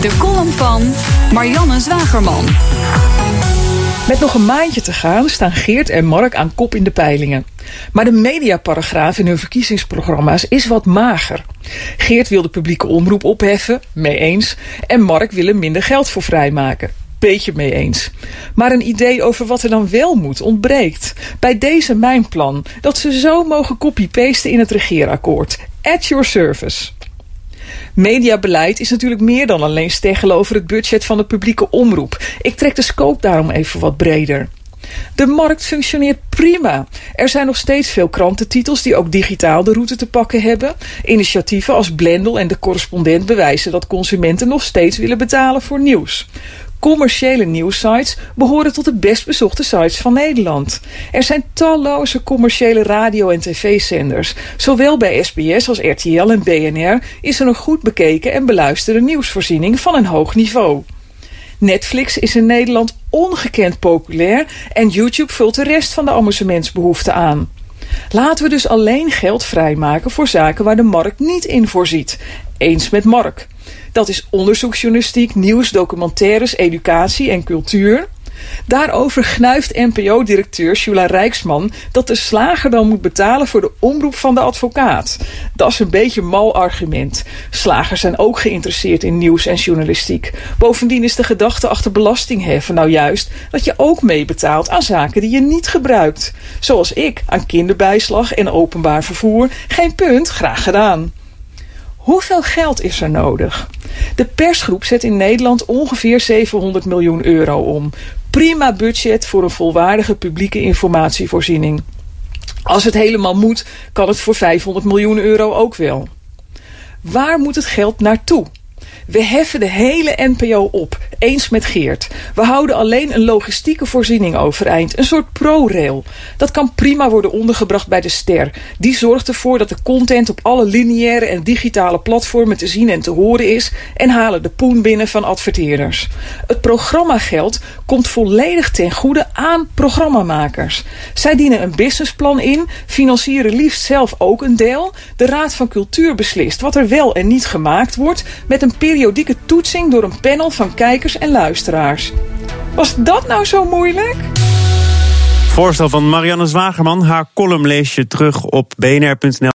De column van Marianne Zwagerman. Met nog een maandje te gaan staan Geert en Mark aan kop in de peilingen. Maar de mediaparagraaf in hun verkiezingsprogramma's is wat mager. Geert wil de publieke omroep opheffen, mee eens. En Mark wil er minder geld voor vrijmaken. Beetje mee eens. Maar een idee over wat er dan wel moet ontbreekt. Bij deze mijn plan dat ze zo mogen copy-pasten in het regeerakkoord. At your service. Mediabeleid is natuurlijk meer dan alleen steggelen over het budget van de publieke omroep. Ik trek de scope daarom even wat breder. De markt functioneert prima. Er zijn nog steeds veel krantentitels die ook digitaal de route te pakken hebben. Initiatieven als Blendel en de correspondent bewijzen dat consumenten nog steeds willen betalen voor nieuws. Commerciële nieuwsites behoren tot de best bezochte sites van Nederland. Er zijn talloze commerciële radio- en tv-zenders. Zowel bij SBS als RTL en BNR is er een goed bekeken en beluisterde nieuwsvoorziening van een hoog niveau. Netflix is in Nederland ongekend populair en YouTube vult de rest van de amusementsbehoeften aan. Laten we dus alleen geld vrijmaken voor zaken waar de markt niet in voorziet. Eens met Mark. Dat is onderzoeksjournalistiek, nieuws, documentaires, educatie en cultuur. Daarover gnuift NPO-directeur Shula Rijksman dat de slager dan moet betalen voor de omroep van de advocaat. Dat is een beetje een mal argument. Slagers zijn ook geïnteresseerd in nieuws en journalistiek. Bovendien is de gedachte achter belastingheffen nou juist dat je ook meebetaalt aan zaken die je niet gebruikt. Zoals ik aan kinderbijslag en openbaar vervoer. Geen punt, graag gedaan. Hoeveel geld is er nodig? De persgroep zet in Nederland ongeveer 700 miljoen euro om. Prima budget voor een volwaardige publieke informatievoorziening. Als het helemaal moet, kan het voor 500 miljoen euro ook wel. Waar moet het geld naartoe? We heffen de hele NPO op, eens met Geert. We houden alleen een logistieke voorziening overeind, een soort ProRail. Dat kan prima worden ondergebracht bij de Ster. Die zorgt ervoor dat de content op alle lineaire en digitale platformen te zien en te horen is en halen de poen binnen van adverteerders. Het programmageld komt volledig ten goede aan programmamakers. Zij dienen een businessplan in, financieren liefst zelf ook een deel. De Raad van Cultuur beslist wat er wel en niet gemaakt wordt met een periode periodieke toetsing door een panel van kijkers en luisteraars. Was dat nou zo moeilijk? Voorstel van Marianne Zwagerman. Haar column lees je terug op bnr.nl.